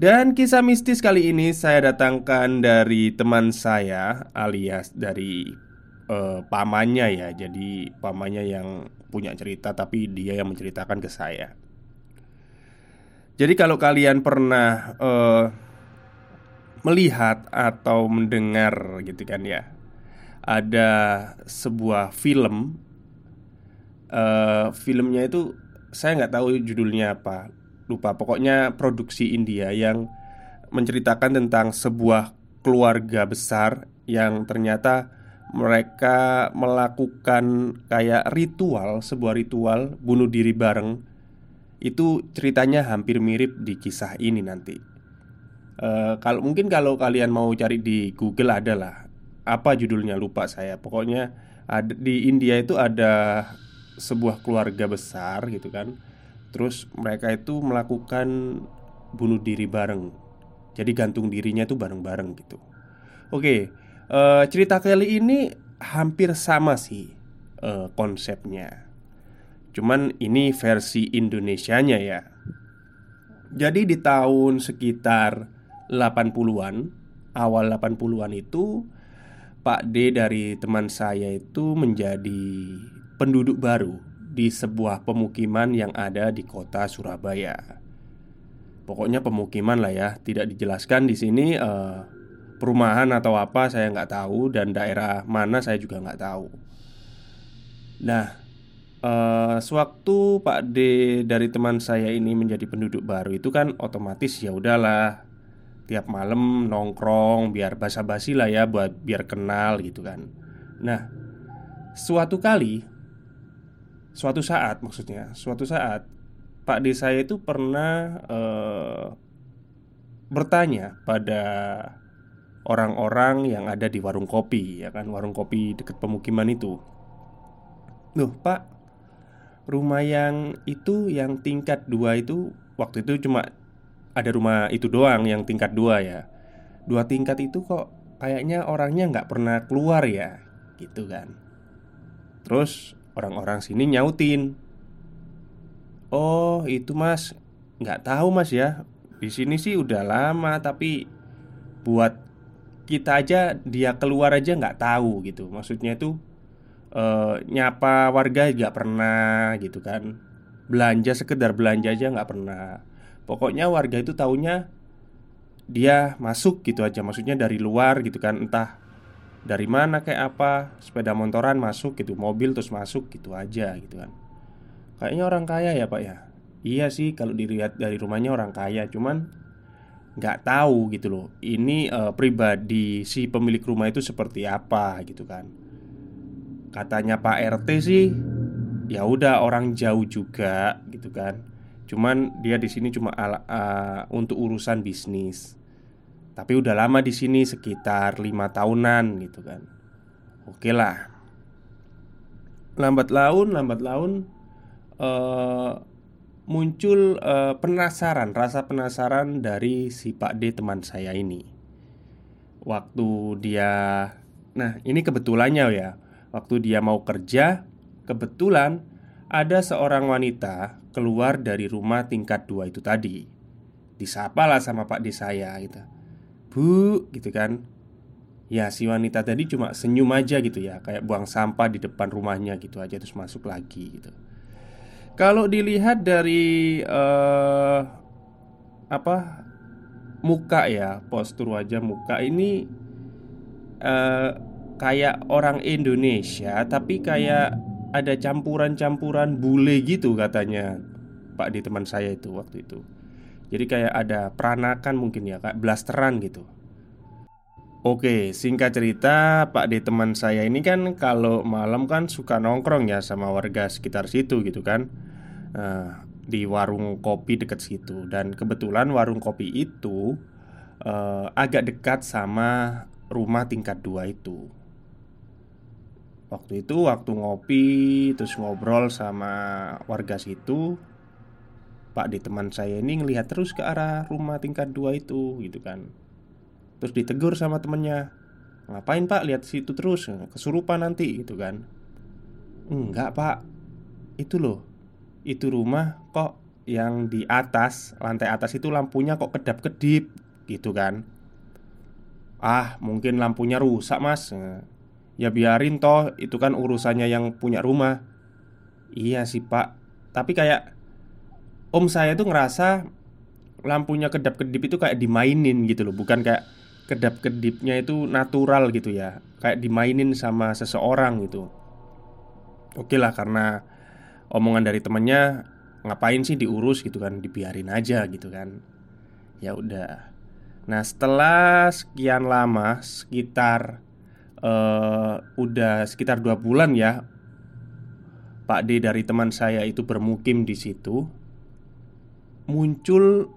dan kisah mistis kali ini saya datangkan dari teman saya alias dari uh, pamannya ya. Jadi pamannya yang punya cerita tapi dia yang menceritakan ke saya. Jadi kalau kalian pernah uh, melihat atau mendengar gitu kan ya Ada sebuah film uh, Filmnya itu saya nggak tahu judulnya apa lupa pokoknya produksi India yang menceritakan tentang sebuah keluarga besar yang ternyata mereka melakukan kayak ritual, sebuah ritual bunuh diri bareng. Itu ceritanya hampir mirip di kisah ini nanti. Uh, kalau mungkin kalau kalian mau cari di Google adalah apa judulnya lupa saya. Pokoknya ada, di India itu ada sebuah keluarga besar gitu kan Terus mereka itu melakukan bunuh diri bareng. Jadi gantung dirinya itu bareng-bareng gitu. Oke, uh, cerita kali ini hampir sama sih uh, konsepnya. Cuman ini versi Indonesianya ya. Jadi di tahun sekitar 80-an Awal 80-an itu Pak D dari teman saya itu menjadi penduduk baru di sebuah pemukiman yang ada di kota Surabaya. Pokoknya pemukiman lah ya, tidak dijelaskan di sini uh, perumahan atau apa saya nggak tahu dan daerah mana saya juga nggak tahu. Nah, uh, sewaktu Pak D dari teman saya ini menjadi penduduk baru itu kan otomatis ya udahlah tiap malam nongkrong biar basa-basi lah ya buat biar kenal gitu kan. Nah, suatu kali Suatu saat maksudnya Suatu saat Pak D saya itu pernah uh, Bertanya pada Orang-orang yang ada di warung kopi Ya kan Warung kopi dekat pemukiman itu. Loh pak Rumah yang itu Yang tingkat dua itu Waktu itu cuma Ada rumah itu doang yang tingkat dua ya. Dua tingkat itu kok Kayaknya orangnya nggak pernah keluar ya Gitu kan. Terus Orang-orang sini nyautin. Oh itu mas. Nggak tahu mas ya. Di sini sih udah lama tapi buat kita aja dia keluar aja nggak tahu gitu. Maksudnya tuh uh, nyapa warga nggak pernah gitu kan. Belanja sekedar belanja aja nggak pernah. Pokoknya warga itu taunya dia masuk gitu aja. Maksudnya dari luar gitu kan. Entah dari mana kayak apa sepeda motoran masuk gitu mobil terus masuk gitu aja gitu kan. Kayaknya orang kaya ya pak ya? Iya sih kalau dilihat dari rumahnya orang kaya cuman nggak tahu gitu loh ini uh, pribadi si pemilik rumah itu seperti apa gitu kan. Katanya pak rt sih ya udah orang jauh juga gitu kan. Cuman dia di sini cuma ala, uh, untuk urusan bisnis tapi udah lama di sini sekitar lima tahunan gitu kan Oke lah Lambat laun, lambat laun uh, muncul uh, penasaran, rasa penasaran dari si Pak D teman saya ini. Waktu dia Nah, ini kebetulannya ya. Waktu dia mau kerja, kebetulan ada seorang wanita keluar dari rumah tingkat dua itu tadi. Disapa lah sama Pak D saya gitu. Bu, gitu kan. Ya si wanita tadi cuma senyum aja gitu ya Kayak buang sampah di depan rumahnya gitu aja Terus masuk lagi gitu Kalau dilihat dari uh, Apa Muka ya Postur wajah muka ini uh, Kayak orang Indonesia Tapi kayak ada campuran-campuran bule gitu katanya Pak di teman saya itu waktu itu Jadi kayak ada peranakan mungkin ya Kayak blasteran gitu. Oke, singkat cerita, Pak D teman saya ini kan kalau malam kan suka nongkrong ya sama warga sekitar situ gitu kan. Uh, Di warung kopi dekat situ. Dan kebetulan warung kopi itu uh, agak dekat sama rumah tingkat dua itu. Waktu itu waktu ngopi terus ngobrol sama warga situ Pak D teman saya ini ngelihat terus ke arah rumah tingkat dua itu gitu kan. Terus ditegur sama temennya Ngapain pak? Lihat situ terus Kesurupan nanti gitu kan. Enggak pak. Itu loh Itu rumah kok yang di atas Lantai atas itu lampunya kok kedap-kedip Gitu kan. Ah mungkin lampunya rusak mas. Ya biarin toh Itu kan urusannya yang punya rumah. Iya sih pak. Tapi kayak Om saya tuh ngerasa Lampunya kedap-kedip itu kayak dimainin gitu loh. Bukan kayak kedap-kedipnya itu natural gitu ya. Kayak dimainin sama seseorang gitu. Oke lah karena omongan dari temennya Ngapain sih diurus? gitu kan Dibiarin aja gitu kan. Ya udah. Nah setelah sekian lama Sekitar uh, Udah sekitar dua bulan ya Pak D dari teman saya itu bermukim di situ Muncul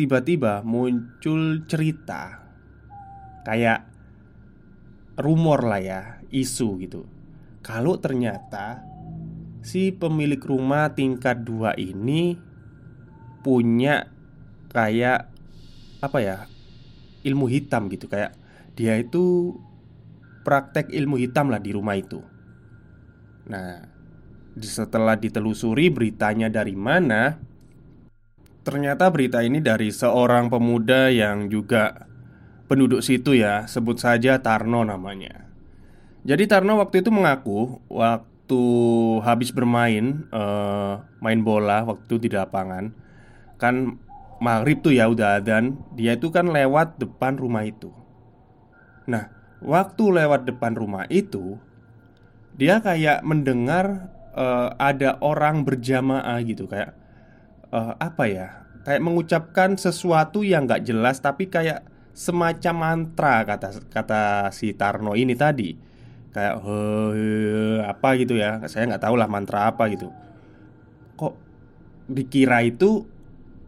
Tiba-tiba muncul cerita kayak rumor lah ya, isu gitu. Kalau ternyata si pemilik rumah tingkat dua ini punya kayak apa ya? ilmu hitam gitu kayak dia itu praktek ilmu hitam lah di rumah itu. Nah, setelah ditelusuri beritanya dari mana, ternyata berita ini dari seorang pemuda yang juga penduduk situ ya, sebut saja Tarno namanya. Jadi Tarno waktu itu mengaku waktu habis bermain uh, main bola waktu di lapangan kan maghrib tuh ya udah dan dia itu kan lewat depan rumah itu. Nah, waktu lewat depan rumah itu dia kayak mendengar uh, ada orang berjamaah gitu kayak uh, apa ya? Kayak mengucapkan sesuatu yang nggak jelas tapi kayak semacam mantra kata kata si Tarno ini tadi. Kayak he, he, apa gitu ya. Saya nggak tahu lah mantra apa gitu. Kok dikira itu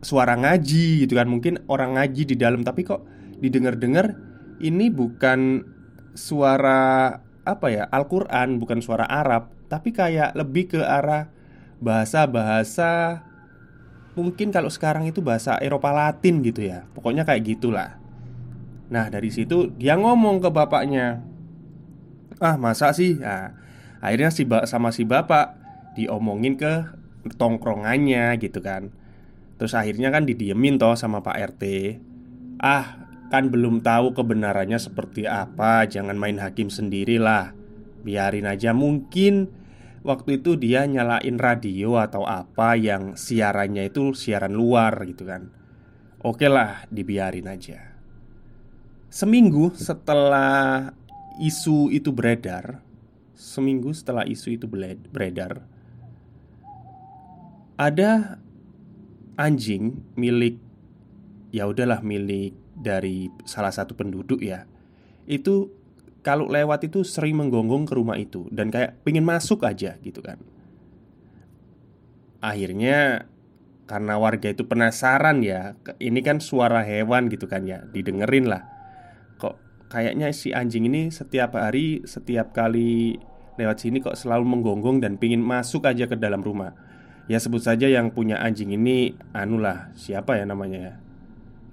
suara ngaji gitu kan? Mungkin orang ngaji di dalam tapi kok didengar-dengar ini bukan suara apa ya Al-Qur'an bukan suara Arab tapi kayak lebih ke arah bahasa-bahasa mungkin kalau sekarang itu bahasa Eropa Latin gitu ya. Pokoknya kayak gitulah. Nah dari situ dia ngomong ke bapaknya Ah masa sih? Nah, Akhirnya si sama si bapak Diomongin ke tongkrongannya gitu kan. Terus akhirnya kan didiemin toh sama Pak RT Ah kan belum tahu kebenarannya seperti apa Jangan main hakim sendirilah. Biarin aja mungkin Waktu itu dia nyalain radio atau apa yang siarannya itu siaran luar gitu kan. Oke lah dibiarin aja. Seminggu setelah isu itu beredar Seminggu setelah isu itu beredar Ada anjing milik Ya udahlah milik dari salah satu penduduk ya Itu kalau lewat itu sering menggonggong ke rumah itu Dan kayak pengen masuk aja gitu kan. Akhirnya karena warga itu penasaran ya Ini kan suara hewan gitu kan ya Didengerin lah. Kayaknya si anjing ini setiap hari, setiap kali lewat sini kok selalu menggonggong dan pingin masuk aja ke dalam rumah. Ya sebut saja yang punya anjing ini Anulah siapa ya namanya ya?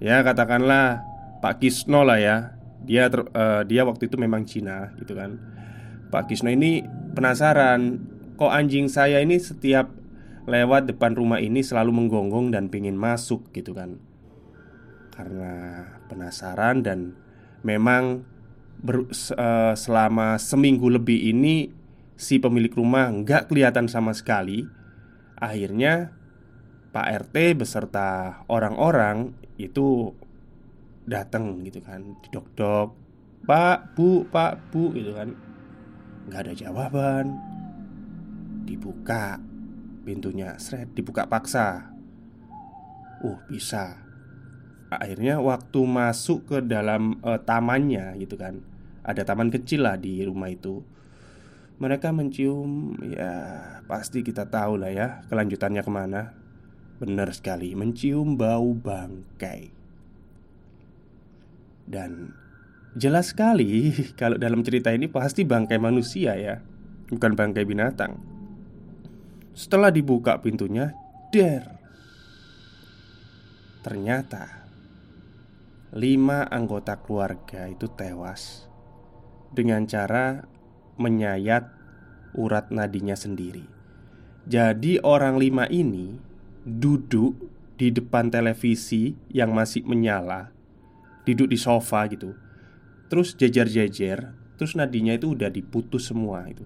Ya katakanlah Pak Kisno lah ya Dia ter, uh, dia waktu itu memang Cina gitu kan. Pak Kisno ini penasaran Kok anjing saya ini setiap lewat depan rumah ini selalu menggonggong dan pingin masuk gitu kan. Karena penasaran dan memang ber, uh, selama seminggu lebih ini si pemilik rumah nggak kelihatan sama sekali. Akhirnya Pak RT beserta orang-orang itu datang gitu kan didok-dok Pak, Bu, Pak, Bu gitu kan. Nggak ada jawaban. Dibuka pintunya Sret, dibuka paksa. Uh, bisa. Akhirnya waktu masuk ke dalam uh, tamannya gitu kan Ada taman kecil lah di rumah itu. Mereka mencium ya pasti kita tahu lah ya kelanjutannya ke mana. Benar sekali mencium bau bangkai Dan jelas sekali kalau dalam cerita ini pasti bangkai manusia ya Bukan bangkai binatang Setelah dibuka pintunya Der Ternyata Lima anggota keluarga itu tewas Dengan cara menyayat urat nadinya sendiri. Jadi, orang lima ini duduk di depan televisi yang masih menyala, duduk di sofa gitu, terus jejer-jejer, terus nadinya itu udah diputus semua itu.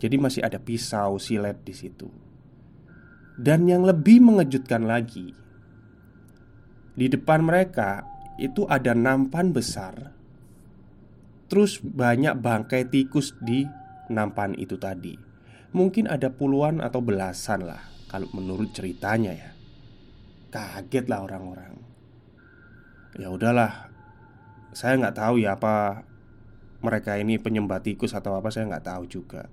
Jadi masih ada pisau silet di situ. Dan yang lebih mengejutkan lagi, di depan mereka itu ada nampan besar Terus banyak bangkai tikus di nampan itu tadi Mungkin ada puluhan atau belasan lah Kalau menurut ceritanya ya Kaget lah orang-orang Ya udahlah. Saya nggak tahu ya apa Mereka ini penyembah tikus atau apa Saya nggak tahu juga.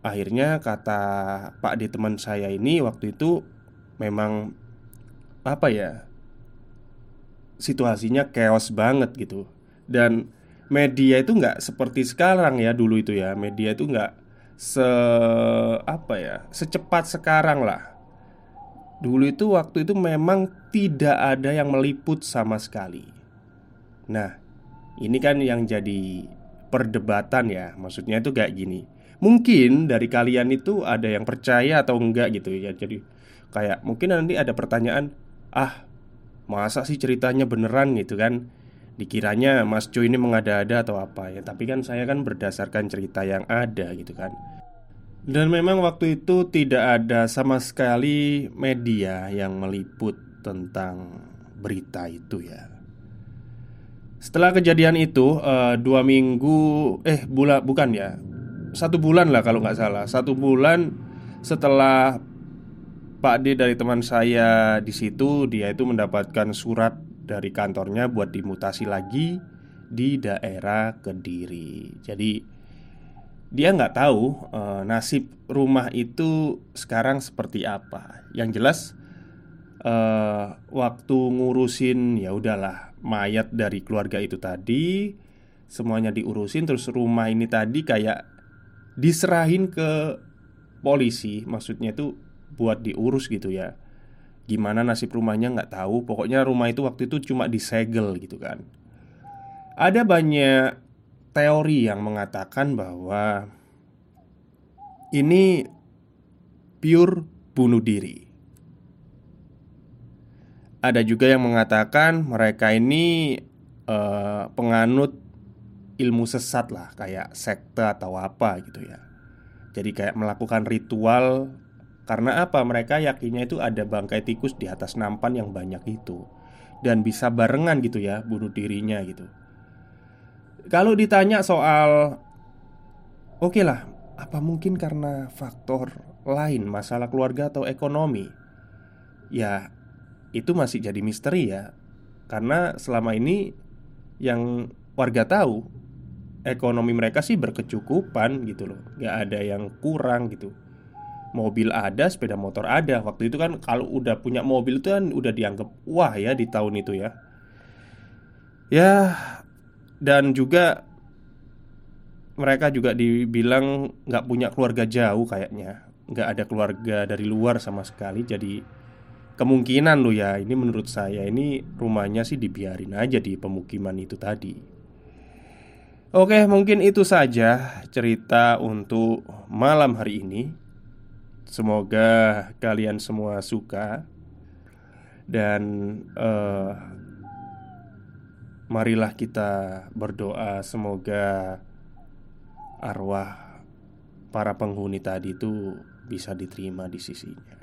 Akhirnya kata Pak di teman saya ini Waktu itu Memang Apa ya Situasinya chaos banget gitu. Dan media itu nggak seperti sekarang ya dulu itu ya. Media itu nggak se apa ya secepat sekarang lah dulu itu waktu itu memang tidak ada yang meliput sama sekali. Nah ini kan yang jadi perdebatan ya. Maksudnya itu kayak gini. Mungkin dari kalian itu ada yang percaya atau enggak gitu ya. Jadi kayak mungkin nanti ada pertanyaan ah masa sih ceritanya beneran? gitu kan. Dikiranya Mas Jo ini mengada-ada atau apa ya. Tapi kan saya kan berdasarkan cerita yang ada gitu kan Dan memang waktu itu tidak ada sama sekali media yang meliput tentang berita itu ya Setelah kejadian itu uh, dua minggu Eh bulan bukan ya Satu bulan lah kalau nggak salah Satu bulan setelah Pak D dari teman saya di situ dia itu mendapatkan surat dari kantornya buat dimutasi lagi di daerah Kediri. Jadi dia nggak tahu e, nasib rumah itu sekarang seperti apa. Yang jelas e, waktu ngurusin ya udahlah mayat dari keluarga itu tadi semuanya diurusin terus rumah ini tadi kayak diserahin ke polisi. Maksudnya itu buat diurus gitu ya. Gimana nasib rumahnya nggak tahu. Pokoknya rumah itu waktu itu cuma disegel gitu kan. Ada banyak teori yang mengatakan bahwa Ini pure bunuh diri. Ada juga yang mengatakan mereka ini uh, penganut ilmu sesat lah Kayak sekte atau apa gitu ya. Jadi kayak melakukan ritual karena apa? Mereka yakinnya itu ada bangkai tikus di atas nampan yang banyak itu. Dan bisa barengan gitu ya bunuh dirinya gitu Kalau ditanya soal Oke okay lah, apa mungkin karena faktor lain masalah keluarga atau ekonomi? Ya, itu masih jadi misteri ya Karena selama ini yang warga tahu Ekonomi mereka sih berkecukupan gitu loh Gak ada yang kurang gitu mobil ada, sepeda motor ada. Waktu itu kan kalau udah punya mobil itu kan udah dianggap wah ya di tahun itu ya. Ya, dan juga mereka juga dibilang nggak punya keluarga jauh kayaknya. nggak ada keluarga dari luar sama sekali. Jadi kemungkinan loh ya ini menurut saya ini rumahnya sih dibiarin aja di pemukiman itu tadi. Oke mungkin itu saja cerita untuk malam hari ini. Semoga kalian semua suka. Dan uh, marilah kita berdoa semoga arwah para penghuni tadi itu bisa diterima di sisinya.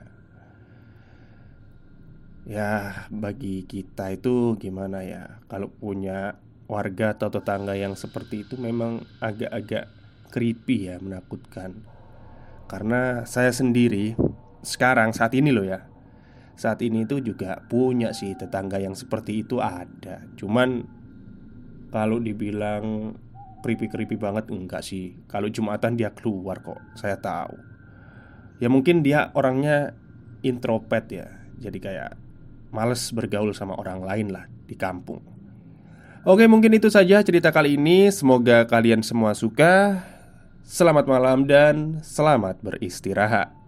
Ya, bagi kita itu gimana ya? Kalau punya warga atau tetangga yang seperti itu memang agak-agak creepy ya, menakutkan. Karena saya sendiri sekarang saat ini loh ya. Saat ini itu juga punya sih tetangga yang seperti itu ada. Cuman kalau dibilang creepy-creepy banget enggak sih. Kalau Jumatan dia keluar kok, saya tahu. Ya mungkin dia orangnya introvert ya. Jadi kayak males bergaul sama orang lain lah di kampung. Oke, mungkin itu saja cerita kali ini. Semoga kalian semua suka. Selamat malam dan selamat beristirahat.